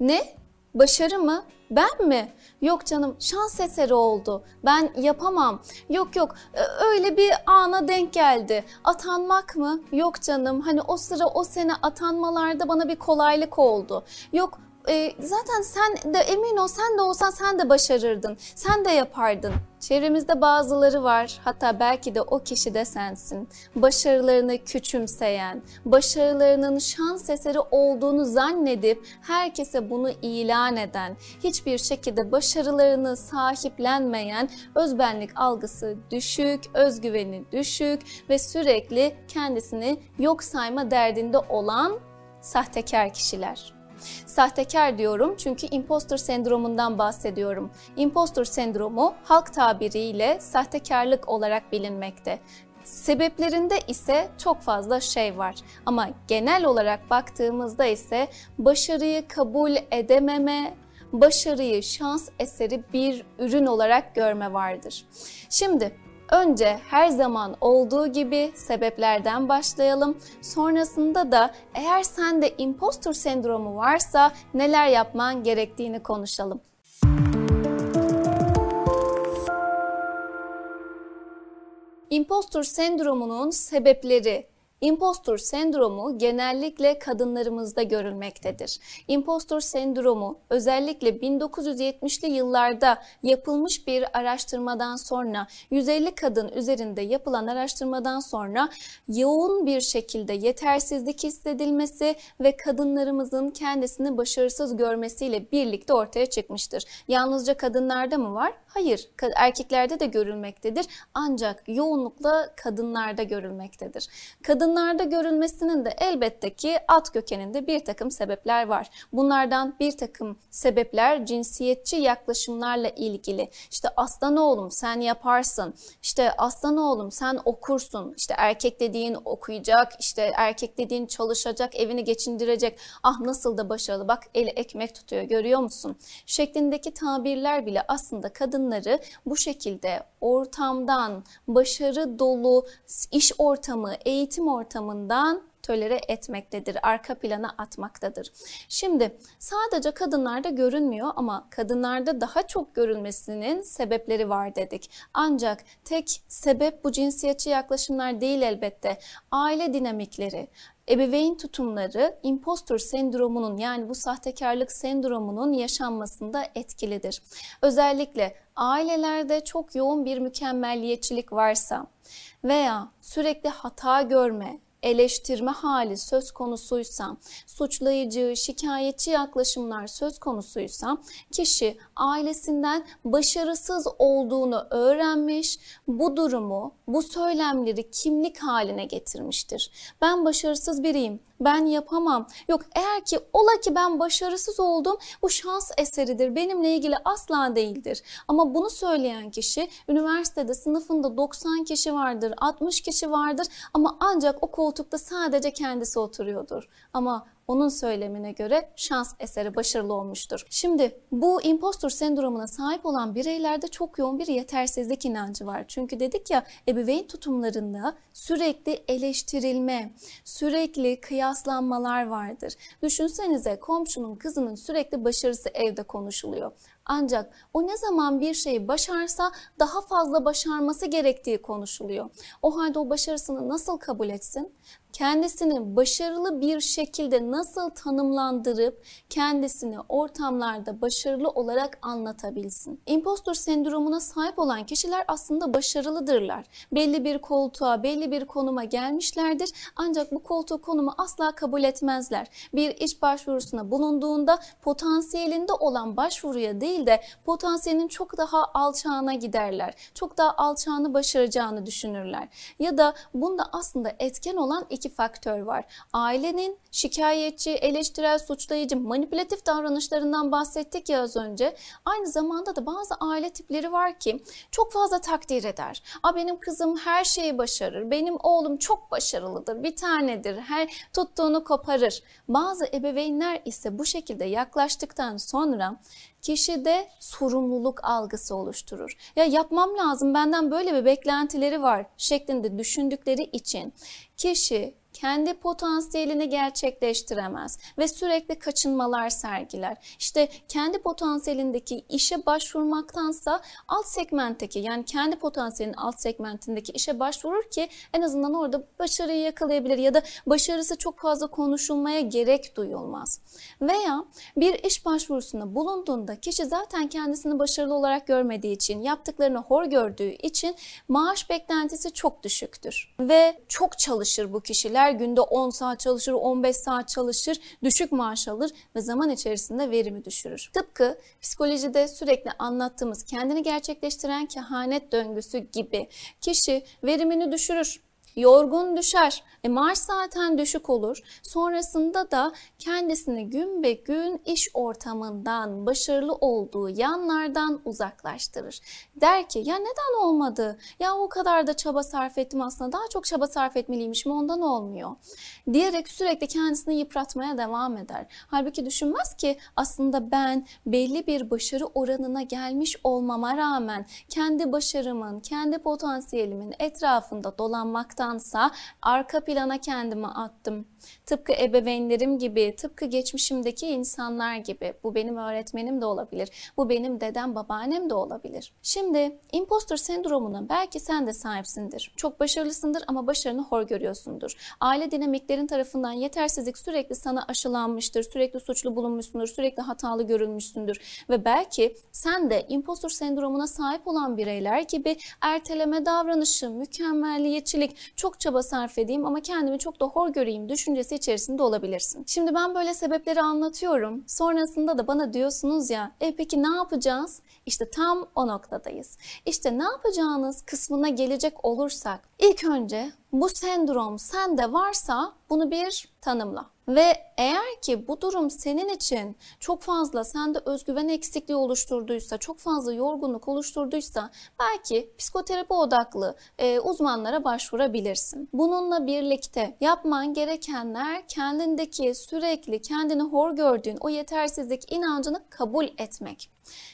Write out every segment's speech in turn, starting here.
Ne? Başarı mı? Ben mi? Yok canım şans eseri oldu. Ben yapamam. Yok yok öyle bir ana denk geldi. Atanmak mı? Yok canım. Hani o sıra o sene atanmalarda bana bir kolaylık oldu. Yok e, zaten sen de emin ol sen de olsan sen de başarırdın. Sen de yapardın. Çevremizde bazıları var, hatta belki de o kişi de sensin. Başarılarını küçümseyen, başarılarının şans eseri olduğunu zannedip herkese bunu ilan eden, hiçbir şekilde başarılarını sahiplenmeyen, özbenlik algısı düşük, özgüveni düşük ve sürekli kendisini yok sayma derdinde olan sahtekar kişiler. Sahtekar diyorum çünkü impostor sendromundan bahsediyorum. Impostor sendromu halk tabiriyle sahtekarlık olarak bilinmekte. Sebeplerinde ise çok fazla şey var ama genel olarak baktığımızda ise başarıyı kabul edememe, başarıyı şans eseri bir ürün olarak görme vardır. Şimdi Önce her zaman olduğu gibi sebeplerden başlayalım. Sonrasında da eğer sende impostor sendromu varsa neler yapman gerektiğini konuşalım. Impostor sendromunun sebepleri Impostor sendromu genellikle kadınlarımızda görülmektedir. Impostor sendromu özellikle 1970'li yıllarda yapılmış bir araştırmadan sonra 150 kadın üzerinde yapılan araştırmadan sonra yoğun bir şekilde yetersizlik hissedilmesi ve kadınlarımızın kendisini başarısız görmesiyle birlikte ortaya çıkmıştır. Yalnızca kadınlarda mı var? Hayır, erkeklerde de görülmektedir ancak yoğunlukla kadınlarda görülmektedir. Kadınlarda görülmesinin de elbette ki alt kökeninde bir takım sebepler var. Bunlardan bir takım sebepler cinsiyetçi yaklaşımlarla ilgili. İşte aslan oğlum sen yaparsın, işte aslan oğlum sen okursun, işte erkek dediğin okuyacak, işte erkek dediğin çalışacak, evini geçindirecek, ah nasıl da başarılı bak eli ekmek tutuyor görüyor musun? Şeklindeki tabirler bile aslında kadın kadınları bu şekilde ortamdan, başarı dolu iş ortamı, eğitim ortamından tölere etmektedir, arka plana atmaktadır. Şimdi sadece kadınlarda görünmüyor ama kadınlarda daha çok görülmesinin sebepleri var dedik. Ancak tek sebep bu cinsiyetçi yaklaşımlar değil elbette. Aile dinamikleri, ebeveyn tutumları impostor sendromunun yani bu sahtekarlık sendromunun yaşanmasında etkilidir. Özellikle ailelerde çok yoğun bir mükemmelliyetçilik varsa veya sürekli hata görme, eleştirme hali söz konusuysa, suçlayıcı, şikayetçi yaklaşımlar söz konusuysa kişi ailesinden başarısız olduğunu öğrenmiş, bu durumu, bu söylemleri kimlik haline getirmiştir. Ben başarısız biriyim, ben yapamam. Yok eğer ki ola ki ben başarısız oldum bu şans eseridir. Benimle ilgili asla değildir. Ama bunu söyleyen kişi üniversitede sınıfında 90 kişi vardır, 60 kişi vardır ama ancak o koltukta sadece kendisi oturuyordur. Ama onun söylemine göre şans eseri başarılı olmuştur. Şimdi bu impostor sendromuna sahip olan bireylerde çok yoğun bir yetersizlik inancı var. Çünkü dedik ya ebeveyn tutumlarında sürekli eleştirilme, sürekli kıyaslanmalar vardır. Düşünsenize komşunun kızının sürekli başarısı evde konuşuluyor. Ancak o ne zaman bir şeyi başarsa daha fazla başarması gerektiği konuşuluyor. O halde o başarısını nasıl kabul etsin? kendisini başarılı bir şekilde nasıl tanımlandırıp kendisini ortamlarda başarılı olarak anlatabilsin. Impostor sendromuna sahip olan kişiler aslında başarılıdırlar. Belli bir koltuğa, belli bir konuma gelmişlerdir ancak bu koltuğu konumu asla kabul etmezler. Bir iş başvurusuna bulunduğunda potansiyelinde olan başvuruya değil de potansiyelinin çok daha alçağına giderler. Çok daha alçağını başaracağını düşünürler. Ya da bunda aslında etken olan iki faktör var. Ailenin şikayetçi, eleştirel, suçlayıcı, manipülatif davranışlarından bahsettik ya az önce. Aynı zamanda da bazı aile tipleri var ki çok fazla takdir eder. A benim kızım her şeyi başarır, benim oğlum çok başarılıdır, bir tanedir, her tuttuğunu koparır. Bazı ebeveynler ise bu şekilde yaklaştıktan sonra kişide sorumluluk algısı oluşturur. Ya yapmam lazım benden böyle bir beklentileri var şeklinde düşündükleri için kişi kendi potansiyelini gerçekleştiremez ve sürekli kaçınmalar sergiler. İşte kendi potansiyelindeki işe başvurmaktansa alt segmentteki yani kendi potansiyelinin alt segmentindeki işe başvurur ki en azından orada başarıyı yakalayabilir ya da başarısı çok fazla konuşulmaya gerek duyulmaz. Veya bir iş başvurusunda bulunduğunda kişi zaten kendisini başarılı olarak görmediği için, yaptıklarını hor gördüğü için maaş beklentisi çok düşüktür. Ve çok çalışır bu kişiler. Günde 10 saat çalışır, 15 saat çalışır, düşük maaş alır ve zaman içerisinde verimi düşürür. Tıpkı psikolojide sürekli anlattığımız kendini gerçekleştiren kehanet döngüsü gibi kişi verimini düşürür yorgun düşer. E maaş zaten düşük olur. Sonrasında da kendisini gün be gün iş ortamından, başarılı olduğu yanlardan uzaklaştırır. Der ki ya neden olmadı? Ya o kadar da çaba sarf ettim aslında daha çok çaba sarf etmeliymişim ondan olmuyor. Diyerek sürekli kendisini yıpratmaya devam eder. Halbuki düşünmez ki aslında ben belli bir başarı oranına gelmiş olmama rağmen kendi başarımın, kendi potansiyelimin etrafında dolanmaktan olmaktansa arka plana kendimi attım. Tıpkı ebeveynlerim gibi, tıpkı geçmişimdeki insanlar gibi. Bu benim öğretmenim de olabilir. Bu benim dedem, babaannem de olabilir. Şimdi impostor sendromuna belki sen de sahipsindir. Çok başarılısındır ama başarını hor görüyorsundur. Aile dinamiklerin tarafından yetersizlik sürekli sana aşılanmıştır. Sürekli suçlu bulunmuşsundur. Sürekli hatalı görülmüşsündür. Ve belki sen de impostor sendromuna sahip olan bireyler gibi erteleme davranışı, mükemmelliyetçilik, çok çaba sarf edeyim ama kendimi çok da hor göreyim düşüncesi içerisinde olabilirsin. Şimdi ben böyle sebepleri anlatıyorum. Sonrasında da bana diyorsunuz ya, e peki ne yapacağız? İşte tam o noktadayız. İşte ne yapacağınız kısmına gelecek olursak ilk önce bu sendrom sende varsa bunu bir tanımla. Ve eğer ki bu durum senin için çok fazla sende özgüven eksikliği oluşturduysa, çok fazla yorgunluk oluşturduysa belki psikoterapi odaklı e, uzmanlara başvurabilirsin. Bununla birlikte yapman gerekenler kendindeki sürekli kendini hor gördüğün o yetersizlik inancını kabul etmek.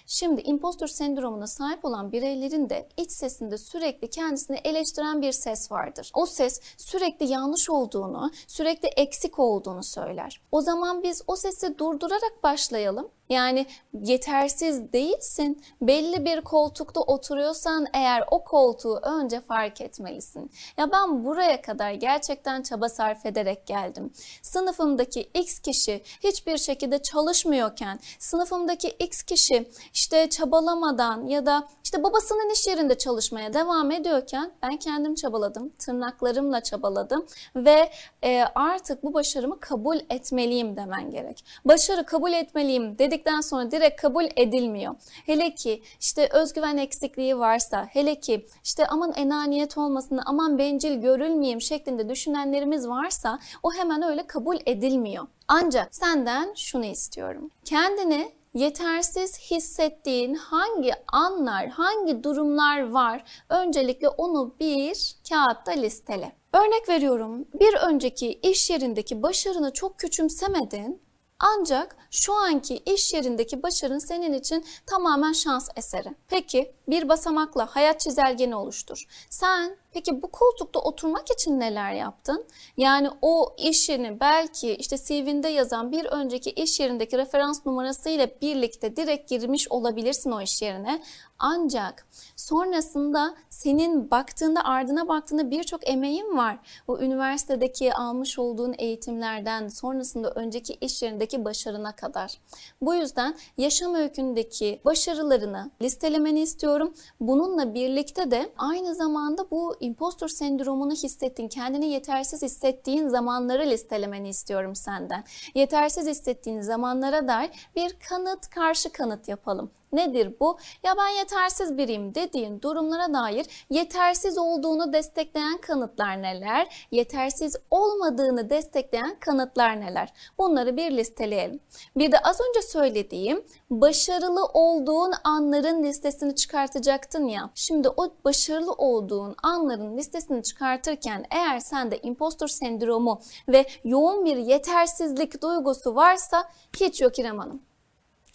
Şimdi impostor sendromuna sahip olan bireylerin de iç sesinde sürekli kendisini eleştiren bir ses vardır. O ses sürekli yanlış olduğunu, sürekli eksik olduğunu söyler. O zaman biz o sesi durdurarak başlayalım yani yetersiz değilsin. Belli bir koltukta oturuyorsan eğer o koltuğu önce fark etmelisin. Ya ben buraya kadar gerçekten çaba sarf ederek geldim. Sınıfımdaki X kişi hiçbir şekilde çalışmıyorken, sınıfımdaki X kişi işte çabalamadan ya da işte babasının iş yerinde çalışmaya devam ediyorken ben kendim çabaladım, tırnaklarımla çabaladım ve e, artık bu başarımı kabul etmeliyim demen gerek. Başarı kabul etmeliyim dedik dedikten sonra direkt kabul edilmiyor. Hele ki işte özgüven eksikliği varsa, hele ki işte aman enaniyet olmasın, aman bencil görülmeyeyim şeklinde düşünenlerimiz varsa o hemen öyle kabul edilmiyor. Ancak senden şunu istiyorum. Kendini yetersiz hissettiğin hangi anlar, hangi durumlar var? Öncelikle onu bir kağıtta listele. Örnek veriyorum bir önceki iş yerindeki başarını çok küçümsemedin ancak şu anki iş yerindeki başarın senin için tamamen şans eseri. Peki bir basamakla hayat çizelgeni oluştur. Sen peki bu koltukta oturmak için neler yaptın? Yani o işini belki işte CV'nde yazan bir önceki iş yerindeki referans numarası ile birlikte direkt girmiş olabilirsin o iş yerine. Ancak sonrasında senin baktığında ardına baktığında birçok emeğin var. O üniversitedeki almış olduğun eğitimlerden sonrasında önceki iş yerindeki başarına kadar. Bu yüzden yaşam öykündeki başarılarını listelemeni istiyorum. Bununla birlikte de aynı zamanda bu impostor sendromunu hissettiğin, kendini yetersiz hissettiğin zamanları listelemeni istiyorum senden. Yetersiz hissettiğin zamanlara dair bir kanıt karşı kanıt yapalım. Nedir bu? Ya ben yetersiz biriyim dediğin durumlara dair yetersiz olduğunu destekleyen kanıtlar neler? Yetersiz olmadığını destekleyen kanıtlar neler? Bunları bir listeleyelim. Bir de az önce söylediğim başarılı olduğun anların listesini çıkartacaktın ya. Şimdi o başarılı olduğun anların listesini çıkartırken eğer sende impostor sendromu ve yoğun bir yetersizlik duygusu varsa hiç yok İrem Hanım.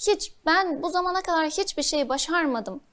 Hiç ben bu zamana kadar hiçbir şey başarmadım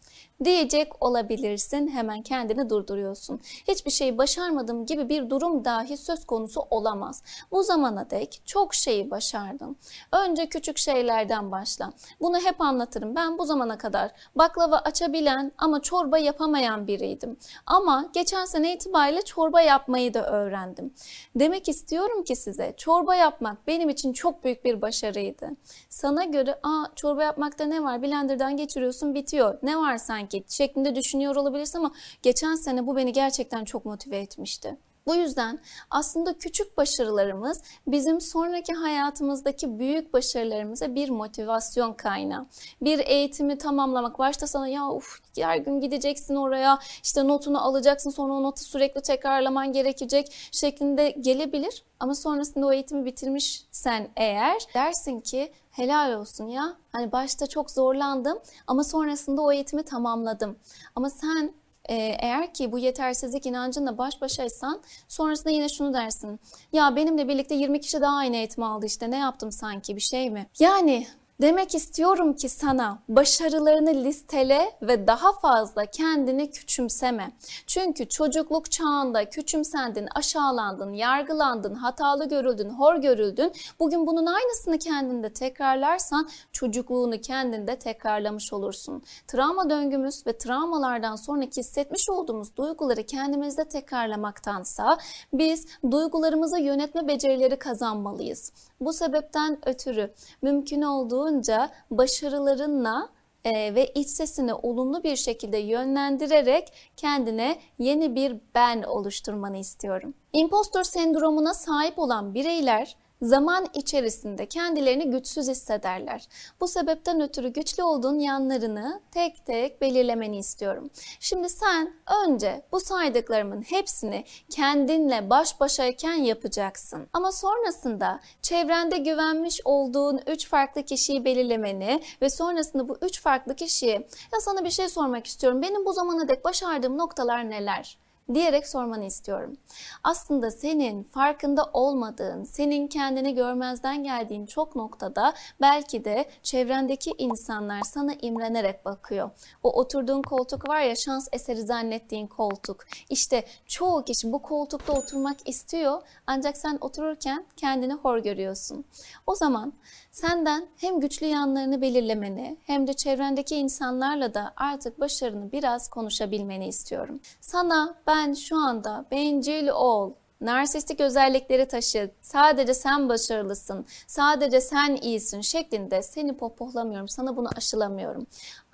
diyecek olabilirsin. Hemen kendini durduruyorsun. Hiçbir şey başarmadım gibi bir durum dahi söz konusu olamaz. Bu zamana dek çok şeyi başardım. Önce küçük şeylerden başla. Bunu hep anlatırım. Ben bu zamana kadar baklava açabilen ama çorba yapamayan biriydim. Ama geçen sene itibariyle çorba yapmayı da öğrendim. Demek istiyorum ki size çorba yapmak benim için çok büyük bir başarıydı. Sana göre aa çorba yapmakta ne var? Blender'dan geçiriyorsun bitiyor. Ne var sanki şeklinde düşünüyor olabilirsin ama geçen sene bu beni gerçekten çok motive etmişti. Bu yüzden aslında küçük başarılarımız bizim sonraki hayatımızdaki büyük başarılarımıza bir motivasyon kaynağı. Bir eğitimi tamamlamak, başta sana ya uf her gün gideceksin oraya, işte notunu alacaksın, sonra o notu sürekli tekrarlaman gerekecek şeklinde gelebilir. Ama sonrasında o eğitimi bitirmişsen eğer dersin ki helal olsun ya. Hani başta çok zorlandım ama sonrasında o eğitimi tamamladım. Ama sen ee, eğer ki bu yetersizlik inancınla baş başaysan sonrasında yine şunu dersin. Ya benimle birlikte 20 kişi daha aynı eğitimi aldı işte ne yaptım sanki bir şey mi? Yani Demek istiyorum ki sana başarılarını listele ve daha fazla kendini küçümseme. Çünkü çocukluk çağında küçümsendin, aşağılandın, yargılandın, hatalı görüldün, hor görüldün. Bugün bunun aynısını kendinde tekrarlarsan çocukluğunu kendinde tekrarlamış olursun. Travma döngümüz ve travmalardan sonraki hissetmiş olduğumuz duyguları kendimizde tekrarlamaktansa biz duygularımızı yönetme becerileri kazanmalıyız. Bu sebepten ötürü mümkün olduğunca başarılarınla e, ve iç sesini olumlu bir şekilde yönlendirerek kendine yeni bir ben oluşturmanı istiyorum. Impostor sendromuna sahip olan bireyler zaman içerisinde kendilerini güçsüz hissederler. Bu sebepten ötürü güçlü olduğun yanlarını tek tek belirlemeni istiyorum. Şimdi sen önce bu saydıklarımın hepsini kendinle baş başayken yapacaksın. Ama sonrasında çevrende güvenmiş olduğun üç farklı kişiyi belirlemeni ve sonrasında bu üç farklı kişiye ya sana bir şey sormak istiyorum. Benim bu zamana dek başardığım noktalar neler? Diyerek sormanı istiyorum. Aslında senin farkında olmadığın, senin kendini görmezden geldiğin çok noktada belki de çevrendeki insanlar sana imrenerek bakıyor. O oturduğun koltuk var ya şans eseri zannettiğin koltuk. İşte çoğu kişi bu koltukta oturmak istiyor ancak sen otururken kendini hor görüyorsun. O zaman senden hem güçlü yanlarını belirlemeni hem de çevrendeki insanlarla da artık başarını biraz konuşabilmeni istiyorum. Sana ben şu anda bencil ol, narsistik özellikleri taşı, sadece sen başarılısın, sadece sen iyisin şeklinde seni pohpohlamıyorum, sana bunu aşılamıyorum.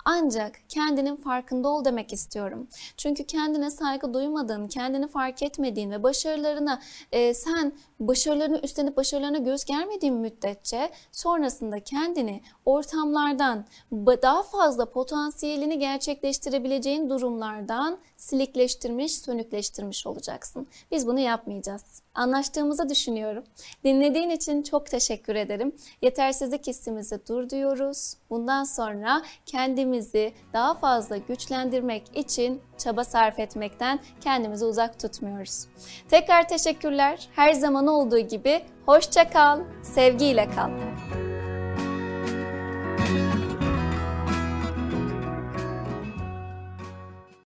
Ancak kendinin farkında ol demek istiyorum. Çünkü kendine saygı duymadığın, kendini fark etmediğin ve başarılarına e, sen başarılarını üstlenip başarılarına göz germediğin müddetçe sonrasında kendini ortamlardan daha fazla potansiyelini gerçekleştirebileceğin durumlardan silikleştirmiş, sönükleştirmiş olacaksın. Biz bunu yapmayacağız. Anlaştığımızı düşünüyorum. Dinlediğin için çok teşekkür ederim. Yetersizlik hissimizi dur diyoruz. Bundan sonra kendimizi daha fazla güçlendirmek için çaba sarf etmekten kendimizi uzak tutmuyoruz. Tekrar teşekkürler. Her zaman olduğu gibi hoşça kal, sevgiyle kal.